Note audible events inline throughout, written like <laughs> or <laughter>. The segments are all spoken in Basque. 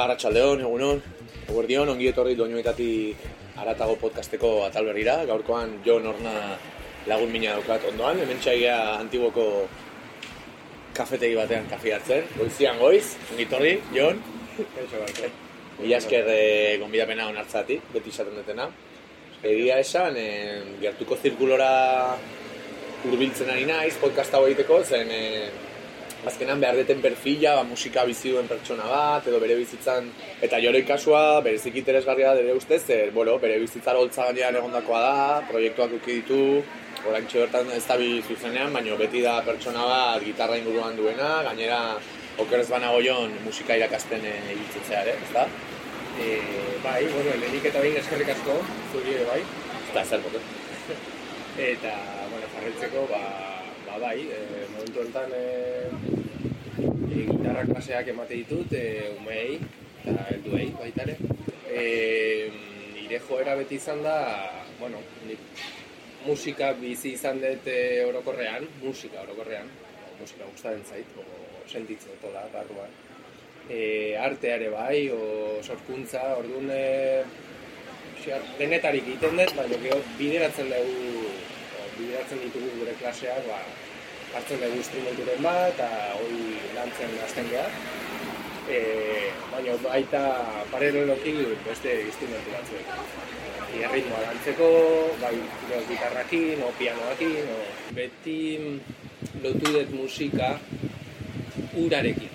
Arratxaldeon, egunon, eguerdion, ongi etorri doinuetatik aratago podcasteko atal berrira, gaurkoan Jon Horna lagun mina daukat ondoan, hemen txaia antiguoko kafetegi batean kafe hartzen, goizian goiz, ongi etorri, Jon. Mila esker e, gonbidapena onartzatik, beti izaten dutena. Egia esan, e, gertuko zirkulora hurbiltzen ari naiz, podcast hau egiteko, zen e, azkenan behar deten perfila, ba, musika bizi duen pertsona bat, edo bere bizitzan, eta jorei kasua, berezik interesgarria da, dere ustez, zer, bueno, bere bizitzar holtza gainean egondakoa da, proiektuak uki ditu, oraintxe bertan ez da zuzenean, baina beti da pertsona bat gitarra inguruan duena, gainera okerez banago jon musika irakasten ibiltzen ere, ez da? E, bai, bueno, lehenik eta behin eskerrik asko, zuri bai. Eta zer, <laughs> eta, bueno, jarretzeko, ba, ba bai, e, momentu enten e, e, gitarra klaseak emate ditut, e, umei, eta helduei baita ere. E, nire joera beti izan da, bueno, nik musika bizi izan dut e, orokorrean, musika orokorrean, musika gustaren zait, o, sentitzen tola, barruan. E, arteare bai, o sorkuntza, orduan e, denetarik egiten dut, baina bideratzen dugu, bideratzen ditugu gure klaseak, ba, hartzen dugu instrumenturen bat, eta hori lantzen hasten geha. E, baina baita paraleloki beste instrumentu batzuek. E, ritmoa lantzeko, bai gitarrakin, o pianoakin, o, beti lotu dut musika urarekin.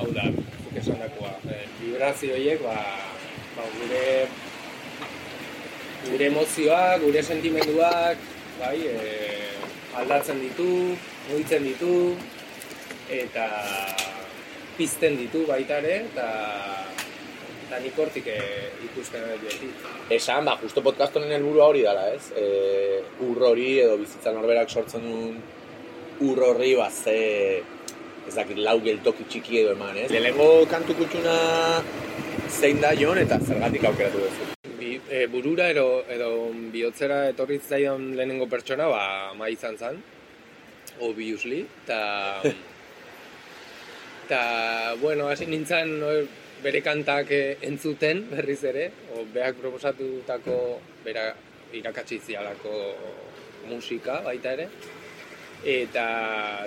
Hau da, zuk esan dakoa. E, vibrazio horiek, ba, ba, gure gure emozioak, gure sentimenduak, bai, e, aldatzen ditu, mugitzen ditu, eta pizten ditu baita ere, eta eta nik hortik e, ikusten dut beti. Esan, ba, justo podcast honen helburua hori dela, ez? E, ur hori edo bizitzan norberak sortzen duen ur horri, ba, ze ez dakit lau geltoki txiki edo eman, ez? Lehenengo kantu kutxuna zein da jon eta zergatik aukeratu duzu? E, burura edo, edo bihotzera etorri zaion lehenengo pertsona, ba, ma izan zen, obviously, eta... <laughs> eta, bueno, hasi nintzen bere kantak eh, entzuten berriz ere, o beak proposatutako bera irakatsi zialako musika baita ere. Eta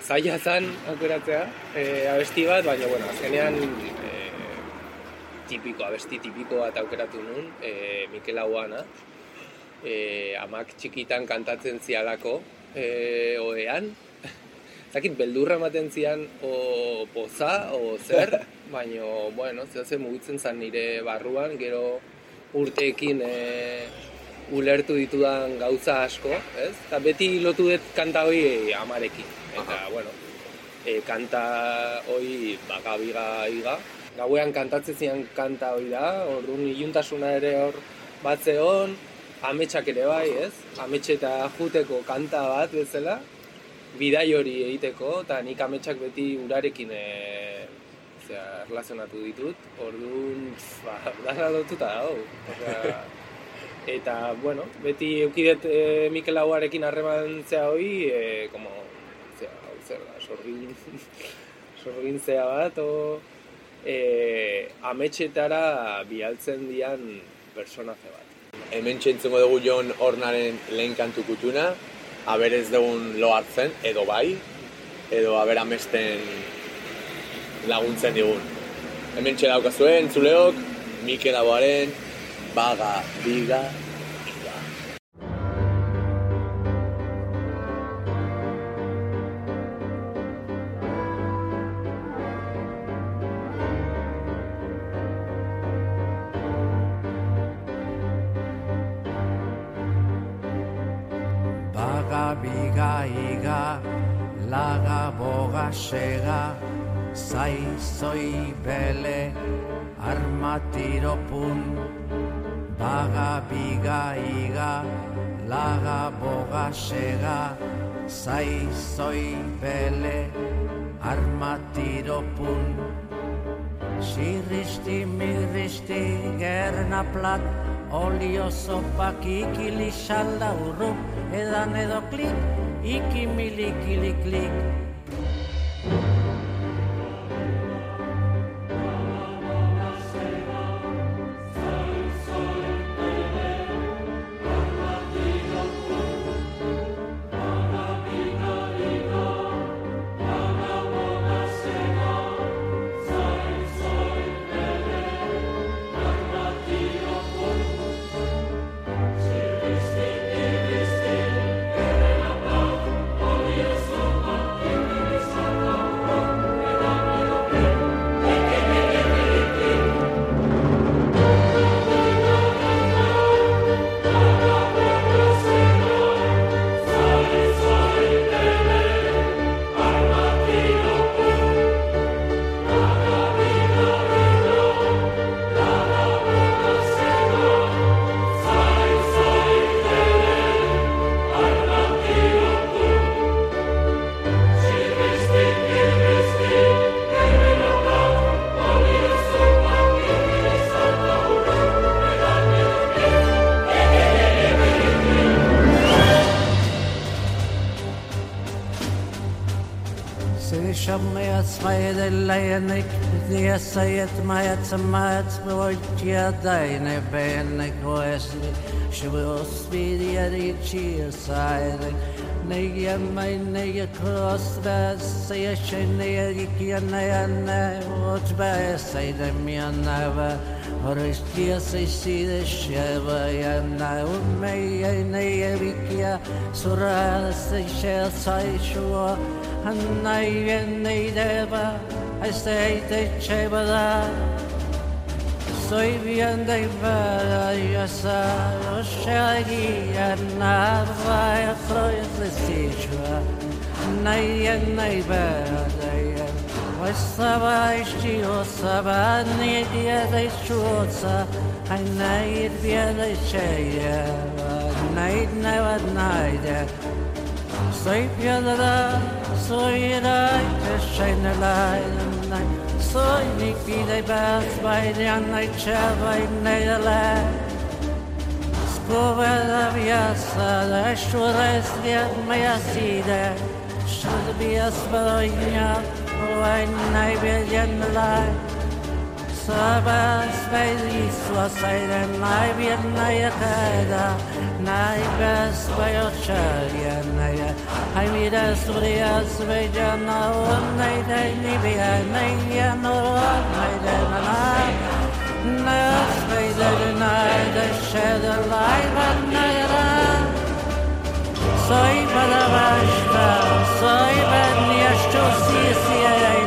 zaila zen aukeratzea e, abesti bat, baina bueno, azkenean e, tipiko, abesti tipiko bat aukeratu nun, e, Mikel Aguana, e, amak txikitan kantatzen zialako e, oean, <laughs> zakit beldurra ematen zian o poza o zer, <laughs> baina, bueno, zehatzen mugitzen zen nire barruan, gero urteekin e, ulertu ditudan gauza asko, ez? Eta beti lotu dut kanta hori amarekin. Eta, Aha. bueno, e, kanta hori bagabiga iga. Gauean kantatzen zian kanta hori da, orduan iluntasuna ere hor bat zeon, ametsak ere bai, ez? Ametxe eta juteko kanta bat bezala, bidai hori egiteko, eta nik ametsak beti urarekin e, zera, relazionatu ditut, orduan, ba, dara lotuta dago. <laughs> Eta, bueno, beti eukidet e, Mikel Aguarekin harreman zea hoi, e, como, zea, hau zer da, sorgin, <laughs> sorgin zea bat, o, e, ametxetara bialtzen dian personaje bat. Hemen txentzengo dugu Jon Hornaren lehen kantu kutuna, haber ez dugun lo hartzen, edo bai, edo haber amesten laguntzen digun. Hemen txelaukazuen, zuleok, Mikel Aguaren, baga, biga, bele, armatiro pun, Baga, biga, iga, laga, boga, sega, zai, zoi, bele, armatiro pun. Sirristi, mirristi, gerna plat, olio zopak ikili salda urru, edan edo klik, ikimili kili klik. Jetma, jetma, jetma, oggia, dai ne bene questi, ci vuoi ospedire di cisare, ne jemma in ne crosta, se esce ne di chi a ne a ne, oggi sei de the neve, ora stia se si desceva, e ne o me e ne e vicchia, sura se c'è sai sua, a ne e ne deva, este te çevada Soy bien de vada ya sa lo shagi ya na va ya soy de sichwa na ya na vada ya Vastava işçi olsa ben ne diye de şu olsa Hay ne yed bir de şey ya Ne yed ne var ne yed Soy bir de soy da Teşekkürler szólnék videjbe, szvajrjannak csevaj negele. Skovela vjasa, da šure svijet moja side, šut bija svalojnja, ovaj najbjedjen laj. Sua sera mai vien mai a cada Nai bes vai o charia nai Ai mi des vrias vai ja na on nai Soy para basta soy ben ya sto si si ai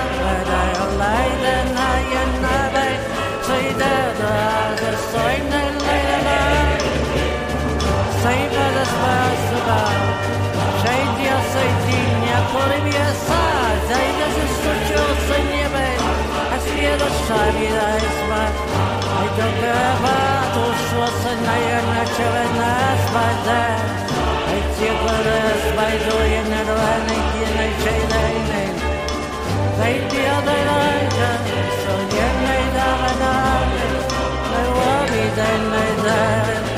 vida izba Aitoke bat uslozen nahian atxelen ez baide Aitzikur ez baidu jeneroen ikin eitxeideinen Zaitia daidaita, so jenei da benare Leua bidein nahi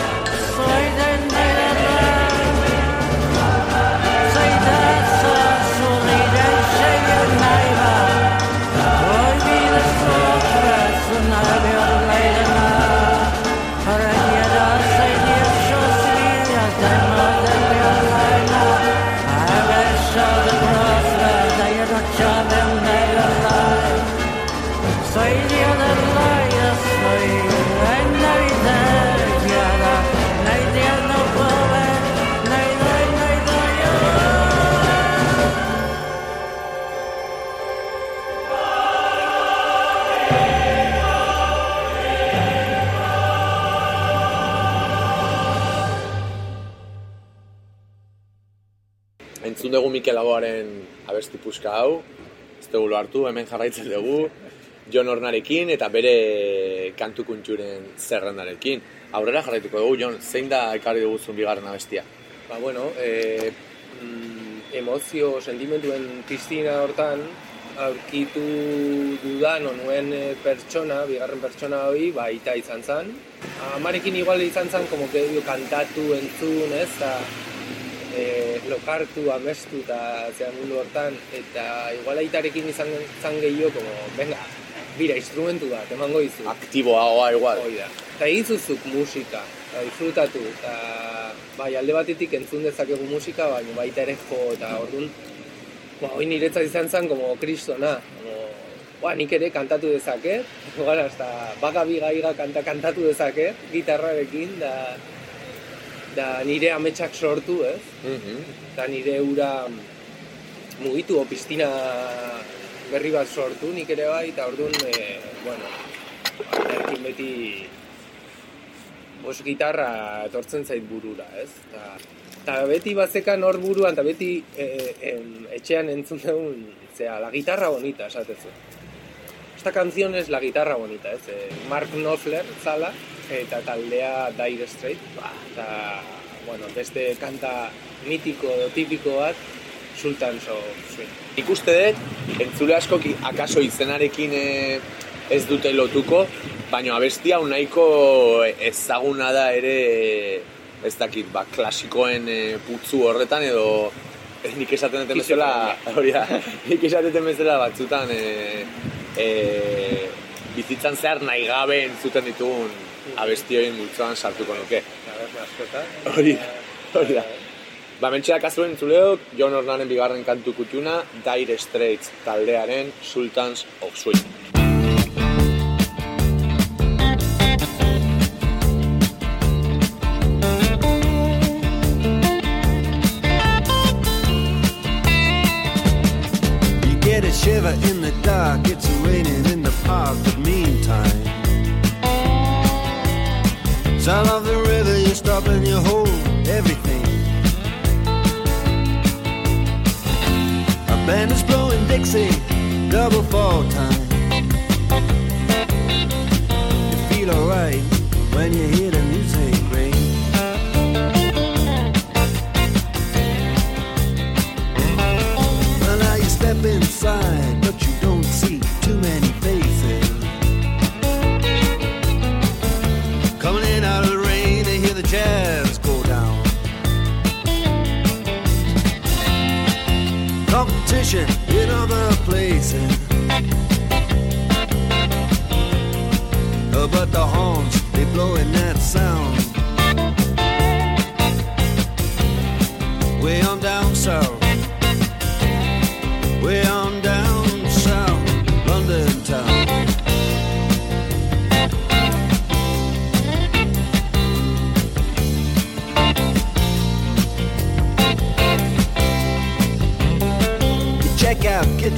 cho them made alive. Say Mikel Laboaren abesti puska hau, ez dugu hartu, hemen jarraitzen dugu, Jon Ornarekin eta bere kantu kuntxuren zerrendarekin. Aurrera jarraituko dugu, Jon, zein da ekarri duguzun bigarren abestia? Ba, bueno, e, mm, emozio, sentimentuen piztina hortan, aurkitu dudan onuen e, pertsona, bigarren pertsona hori, ba, ita izan zen. Amarekin igual izan zen, como que kantatu entzun, ez, eta lokartu, amestu eta zera mundu hortan, eta igual aitarekin izan zan gehiago, como, venga, bira, instrumentu bat, emango izu. Aktiboagoa igual. Hoi da. Eta egin zuzuk musika, eta disfrutatu, eta bai, alde batetik entzun dezakegu musika, baina baita ere jo, eta orduan, ba, hoi niretzat izan zen, como kristona, como, ba, nik ere kantatu dezaket, <laughs> gara, hasta baka bigaiga kanta kantatu dezaket, gitarrarekin, da, da nire ametsak sortu, ez? Mhm. eta nire ura mugitu o piztina berri bat sortu nik ere bai, eta orduan, e, bueno, aitarekin beti bos gitarra etortzen zait burura, ez? Ta, eta beti batzekan hor buruan, eta beti e, em, etxean entzun dugun, zera, la guitarra bonita, esatezu. Esta canción es la guitarra bonita, ez? E, Mark Knopfler, zala, eta taldea Dire Straits, ba, eta, bueno, beste kanta mitiko edo tipiko bat, Sultans of Swing. Ikuste dut, entzule askok akaso izenarekin eh, ez dute lotuko, baina abestia hau nahiko ezaguna da ere ez dakit, ba, klasikoen eh, putzu horretan edo eh, nik esaten duten bezala, hori da, <laughs> nik esaten duten bezala batzutan e, e, bizitzan zehar nahi gabe entzuten ditugun abesti multzoan sartuko nuke. Hori hori da. Ba, mentxeak azuen entzuleok, Jon Ornaren bigarren kantu kutuna, Dire Straits taldearen Sultans of Swing. You get a shiver in the dark, it's Sound of the river, you stop and you hold everything. A band is blowing Dixie, double fall time. You feel alright when you hear the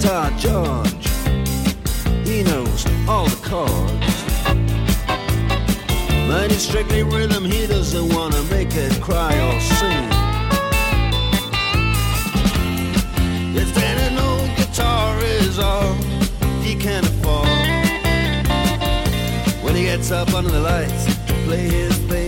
Guitar George. He knows all the chords. But it's strictly rhythm, he doesn't wanna make it cry or sing. If then old guitar is all he can afford When he gets up under the lights to play his thing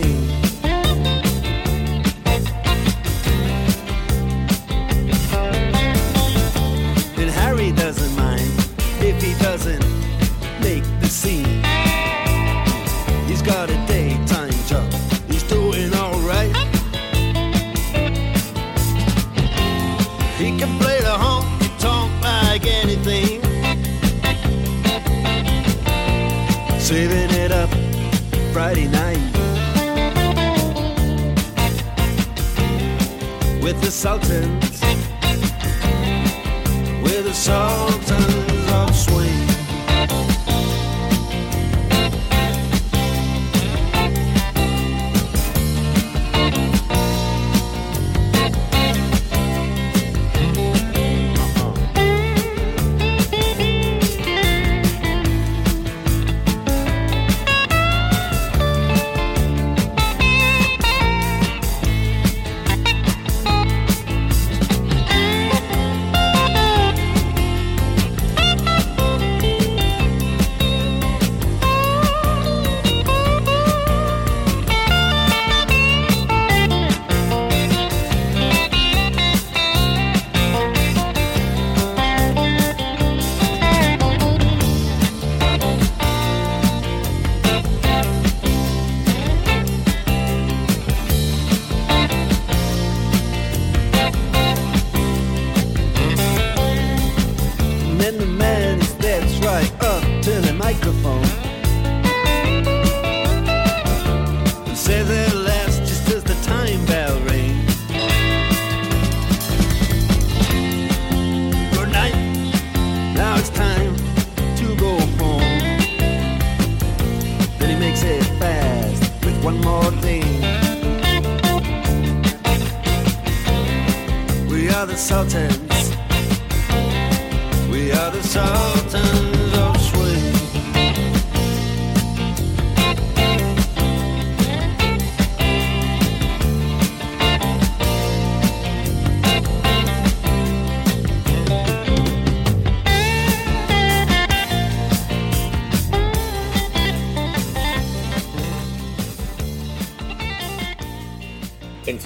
Friday night with the Sultans, with the Sultans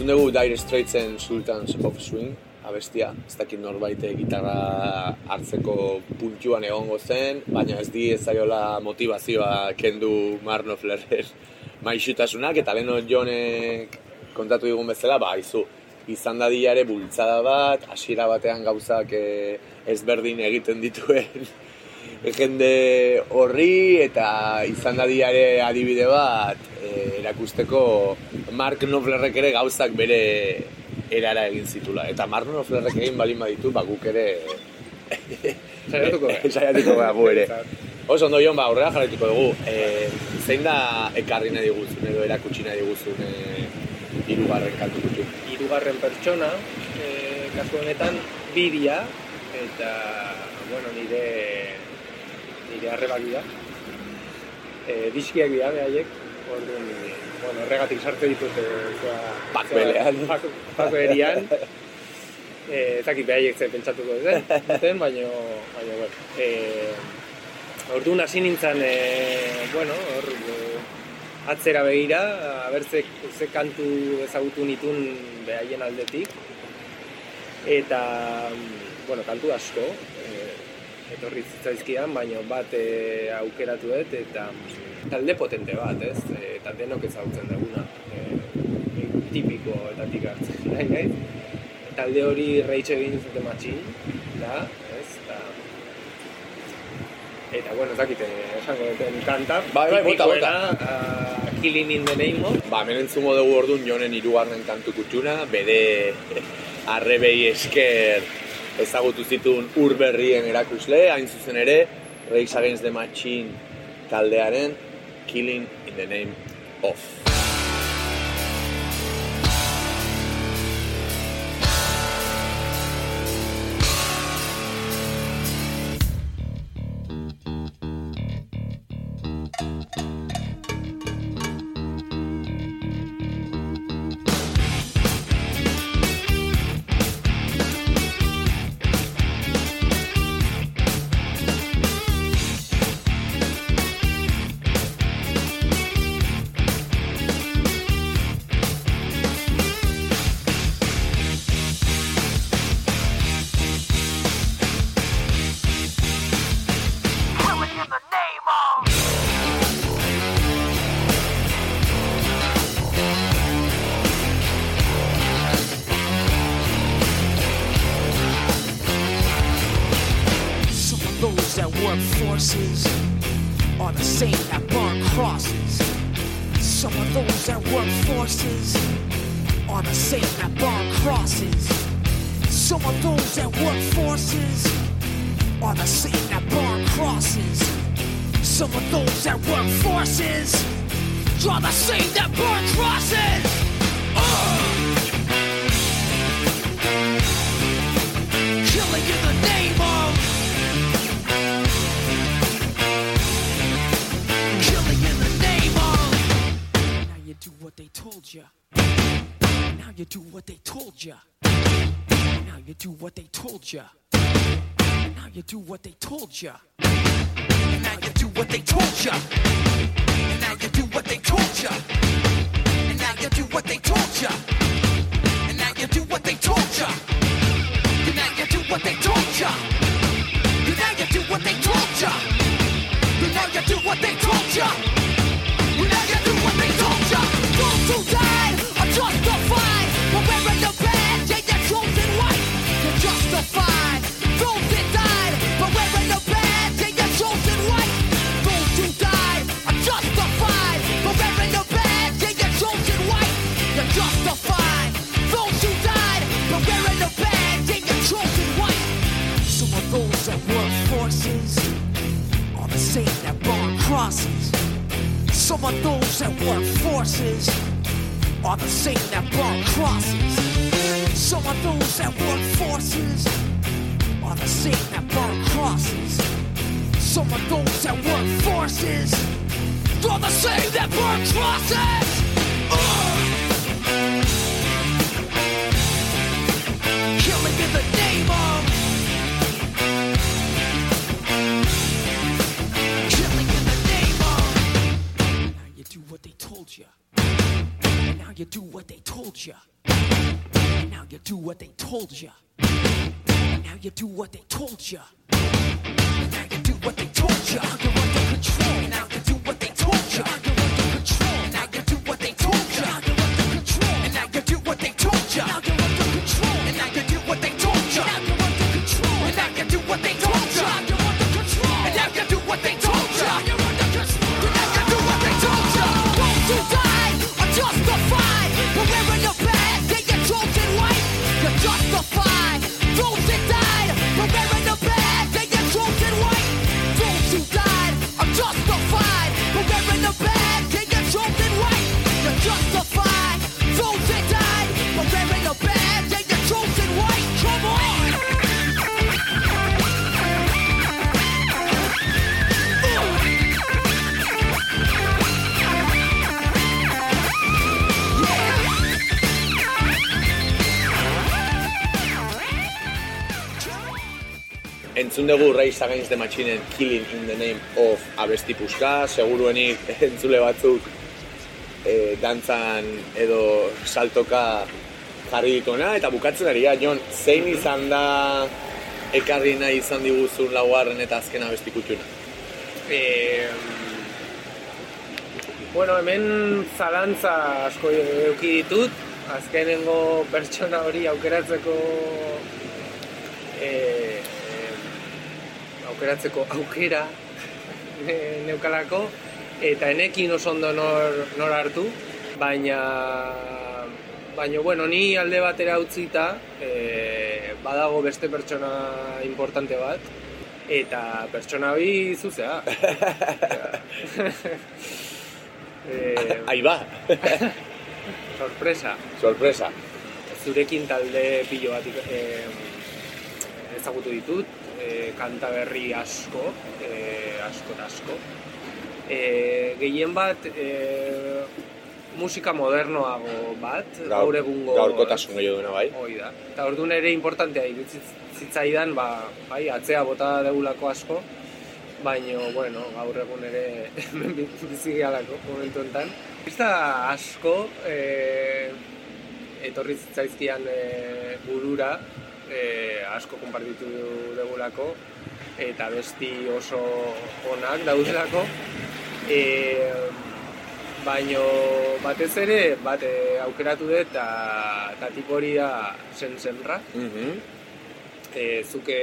entzun dugu Dire Straitsen Sultans of Swing, abestia, ez dakit norbaite gitarra hartzeko puntuan egongo zen, baina ez di ez zaiola motivazioa kendu Marno Flerren <laughs> maixutasunak, eta leno jonek kontatu digun bezala, ba, izu, izan da ere bultzada bat, hasiera batean gauzak eh, ezberdin egiten dituen jende horri, eta izan da ere adibide bat, eh, erakusteko Mark Knopflerrek ere gauzak bere erara egin zitula. Eta Mark Knopflerrek egin balin baditu, ba guk ere... <laughs> Saiatuko gara. <laughs> Saiatuko gara gu ere. Oso ondo Jon, ba, aurrera jarraituko dugu. E, zein da ekarri nahi diguzun edo erakutsi nahi diguzun e, irugarren kantu kutxu? hirugarren pertsona, e, kasu honetan bidia eta bueno, nire nire arrebak dira. E, diskiak dira behaiek, orduan, bueno, horregatik sartu ditut e, zua, Pakbelean. Pak, pakberian. E, ez dakit behaiek ze pentsatuko duten, duten baina, baina, bueno. E, orduan hasi nintzen, e, bueno, hor, e, atzera begira, aber ze, kantu ezagutu nitun behaien aldetik. Eta, bueno, kantu asko, etorri zitzaizkidan, baina bat e, aukeratu dut, eta talde potente bat, ez? E, eta denok ezagutzen duguna. E, tipiko eta hartzen <laughs> nahi naiz. Talde hori Rage Against the Machine, da, ez? Eta, eta bueno, ez dakite, esango duten kanta, Bai, bai, bota, bota. ah, Killing in the Name of, Ba, hemen entzungo dugu orduan jonen irugarren kantu kutxuna, bere <laughs> arrebei esker ezagutu zituen urberrien erakusle, hain zuzen ere, Rage Against the Machine taldearen Killing in the Name of. Forces are the same that burn crosses. Some of those that work forces are the same that burn crosses. Some of those that work forces are the same that burn crosses. Some of those that work forces are the same that burn crosses. Ugh! Killing in the name of told you. Now you do what they told you. Now you do what they told you. Now you do what they told you. Now you do what they told you. Now you do what they told you. And now you do what they told you. And now you do what they told you. And now you do what they told you. And now you do what they told you. And now you do what they told you. Some of those are forces on the same that work forces are the same that burn crosses. Some of those that work forces are the same that burn crosses. Some of those that work forces are the same that burn crosses. Some of those that Now you do what they told you. Now you do what they told you. Now you do what they told you. Now you do what they told you. You're under control. Now you do what they told you. Entzun dugu Rage Against the Machinen Killing in the Name of abesti puska, seguruenik <laughs> entzule batzuk e, dantzan edo saltoka jarri dituena, eta bukatzen ari da, Jon, zein izan da ekarri nahi izan diguzun laugarren eta azken abesti kutxuna? Eh, bueno, hemen zalantza asko eduki ditut, azkenengo pertsona hori aukeratzeko eh, eh, aukeratzeko aukera eh, neukalako eta enekin oso ondo nor, nor hartu, baina baina bueno, ni alde batera utzita eh, badago beste pertsona importante bat eta pertsona hori zuzea. <laughs> eh, Ahí ba! sorpresa. Sorpresa. zurekin talde pilo bat eh, ezagutu ditut, eh, kanta berri asko, eh, asko eta asko. Eh, gehien bat eh, musika modernoago bat, gaur egungo... Gaurkotasun gehiago duena bai. Hoi da. Eta orduan ere importantea zitzaidan, ba, bai, atzea bota degulako asko, baino, bueno, gaur egun ere <laughs> bizi gehalako momentu enten. Pista asko e, etorri zitzaizkian e, burura, e, asko konpartitu degulako, eta besti oso onak daudelako. E, baino batez ere, bat e, aukeratu dut, eta, tipo hori da zen zenra. Mhm. e, zuke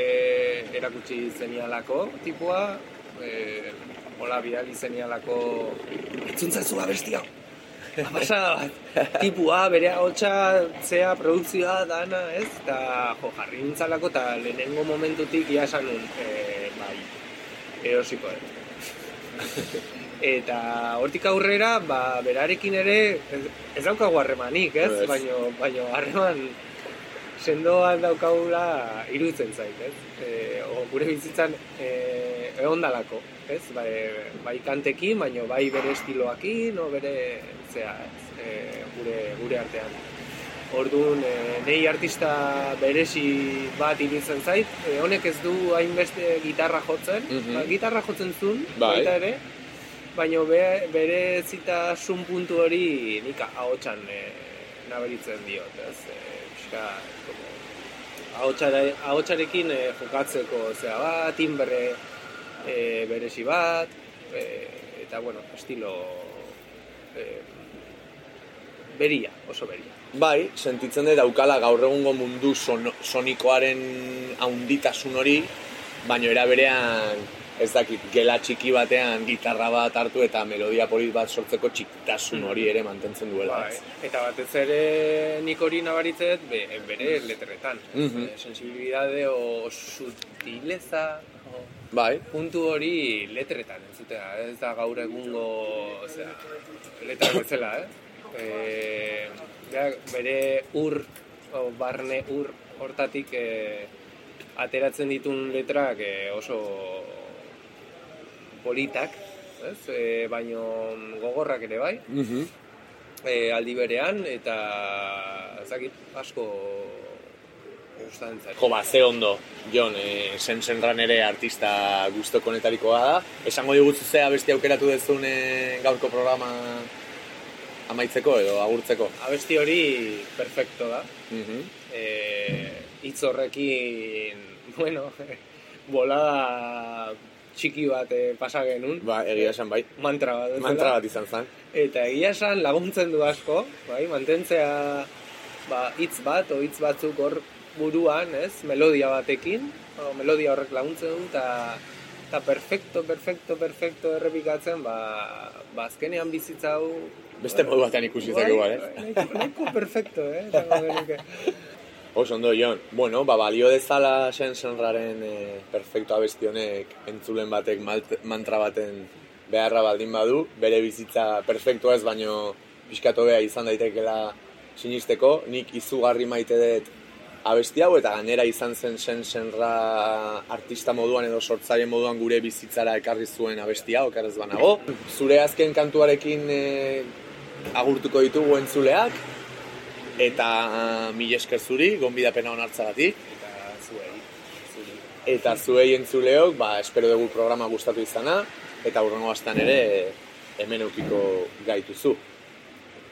erakutsi zenialako tipua, e, hola bidali zenialako itzuntzazu abesti hau. <laughs> Pasada bat, tipua, bere hotxa, zea, produkzioa, dana, ez? Eta, jo, jarri nintzalako, eta lehenengo momentutik ia esan nun, e, bai, erosiko, ez? <laughs> Eta hortik aurrera, ba, berarekin ere, ez, daukagu harremanik, ez? Ez. Baino, baino harreman sendoan daukagula iruditzen zait, ez? E, o, gure bizitzan e, ehondalako, ez? Bai, bai kantekin, baino bai bere estiloakin, o bere, zea, ez? E, gure, gure artean. Orduan, e, nei artista berezi bat iruditzen zait, e, honek ez du hainbeste gitarra jotzen, Mhm. ba, gitarra jotzen zuen, Bai. baita ere, baina be, bere zitasun puntu hori nik ahotsan e, nabaritzen diot, ez? E, pixka, ahotsarekin e, jokatzeko, zera bat, timbre e, berezi bat, e, eta, bueno, estilo e, beria, oso beria. Bai, sentitzen dut daukala gaur egungo mundu son, sonikoaren haunditasun hori, baina era berean ez dakit, gela txiki batean gitarra bat hartu eta melodia polit bat sortzeko txiktasun hori ere mantentzen duela. Bai, eta batez ere nik hori nabaritzet be, bere letretan. Mhm. E, sensibilidade o sutileza Bai, puntu hori letretan entzutea, ez da gaur egungo, osea, letra bezala, eh? E, bera- bere ur, o barne ur hortatik e, ateratzen ditun letrak e, oso politak, ez? E, baino gogorrak ere bai, mhm. e, aldi berean, eta ezakit asko. Jo, ba, ze ondo, Jon, e, zen zenran ere artista guztoko honetarikoa da. Esango diguzu ze abesti aukeratu dezun e, gaurko programa amaitzeko edo agurtzeko. Abesti hori perfecto da. Mhm. eh, hitz horrekin, <laughs> bueno, <laughs> bolada txiki bat eh, pasa genuen. Ba, egia esan bai. Mantra bat. Mantra bat izan zen. Eta egia esan laguntzen du asko, bai, mantentzea ba, hitz bat, o hitz batzuk hor buruan, ez, melodia batekin, o, melodia horrek laguntzen du, eta eta perfecto, perfecto, perfecto errepikatzen, ba, ba azkenean bizitza hau... Beste modu batean ikusi zak igual, eh? Nahiko perfecto, eh? <laughs> Oso ondo, Jon. Bueno, ba, balio dezala sen senraren e, perfecto abesti honek entzulen batek mantra baten beharra baldin badu, bere bizitza perfectoa ez baino pixkatu bea izan daitekela sinisteko, nik izugarri maite dut abesti hau eta gainera izan zen sen senra artista moduan edo sortzaile moduan gure bizitzara ekarri zuen abesti hau, okerrez banago. Zure azken kantuarekin e, agurtuko ditugu entzuleak, eta uh, mil esker zuri, gonbidapena onartzagatik. Eta zuei, zuri. Eta zuei entzuleok, ba, espero dugu programa gustatu izana, eta hurrengo astean ere hemen eukiko gaituzu.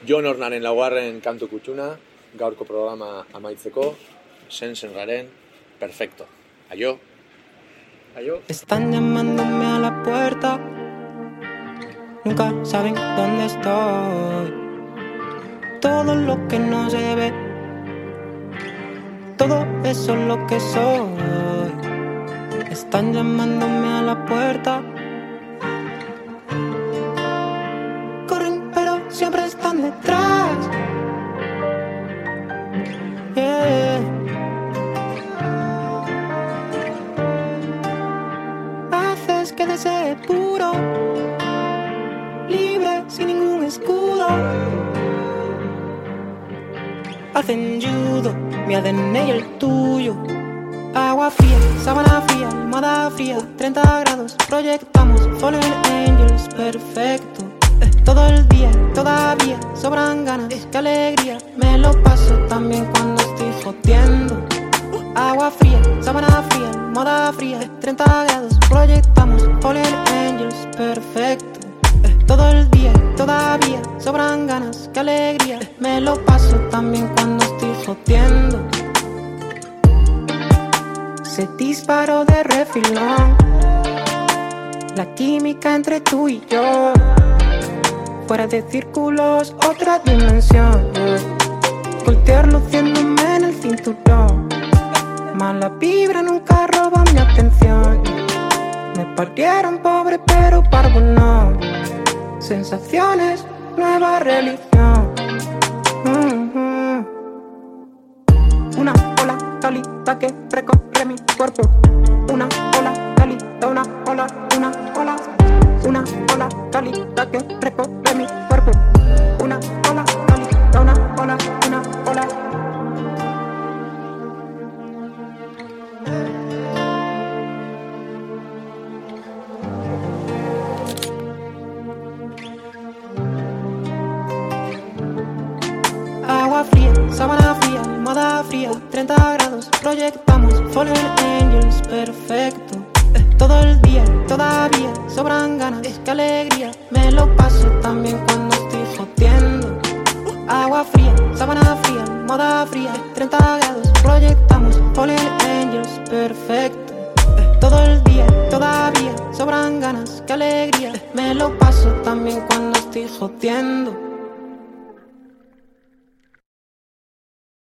Jon Hornaren laugarren kantu kutxuna, gaurko programa amaitzeko, sen senraren, perfecto. Aio! Aio. Están llamándome a la puerta. Nunca saben dónde estoy. Todo lo que no se ve. Todo eso es lo que soy. Están llamándome a la puerta. Corren, pero siempre están detrás. Puro, libre sin ningún escudo. Hacen judo, mi ADN y el tuyo. Agua fría, sábana fría, almohada fría, 30 grados, proyectamos Fallen Angels, perfecto. Eh, Todo el día, todavía sobran ganas, qué alegría. Me lo paso también cuando estoy jodiendo. Agua fría, sábana fría, moda fría, 30 grados, proyectamos Fallen Angels, perfecto. Eh, Todo el día, todavía sobran ganas, qué alegría. Me lo paso también cuando estoy jodiendo. Se disparó de refilón. La química entre tú y yo. Fuera de círculos, otra dimensión. yeah. Voltear luciéndome en el cinturón. Mala vibra nunca roba mi atención. Me partieron pobre, pero parvo no. Sensaciones, nueva religión. Mhm. Una ola cálida que recorre mi cuerpo. Una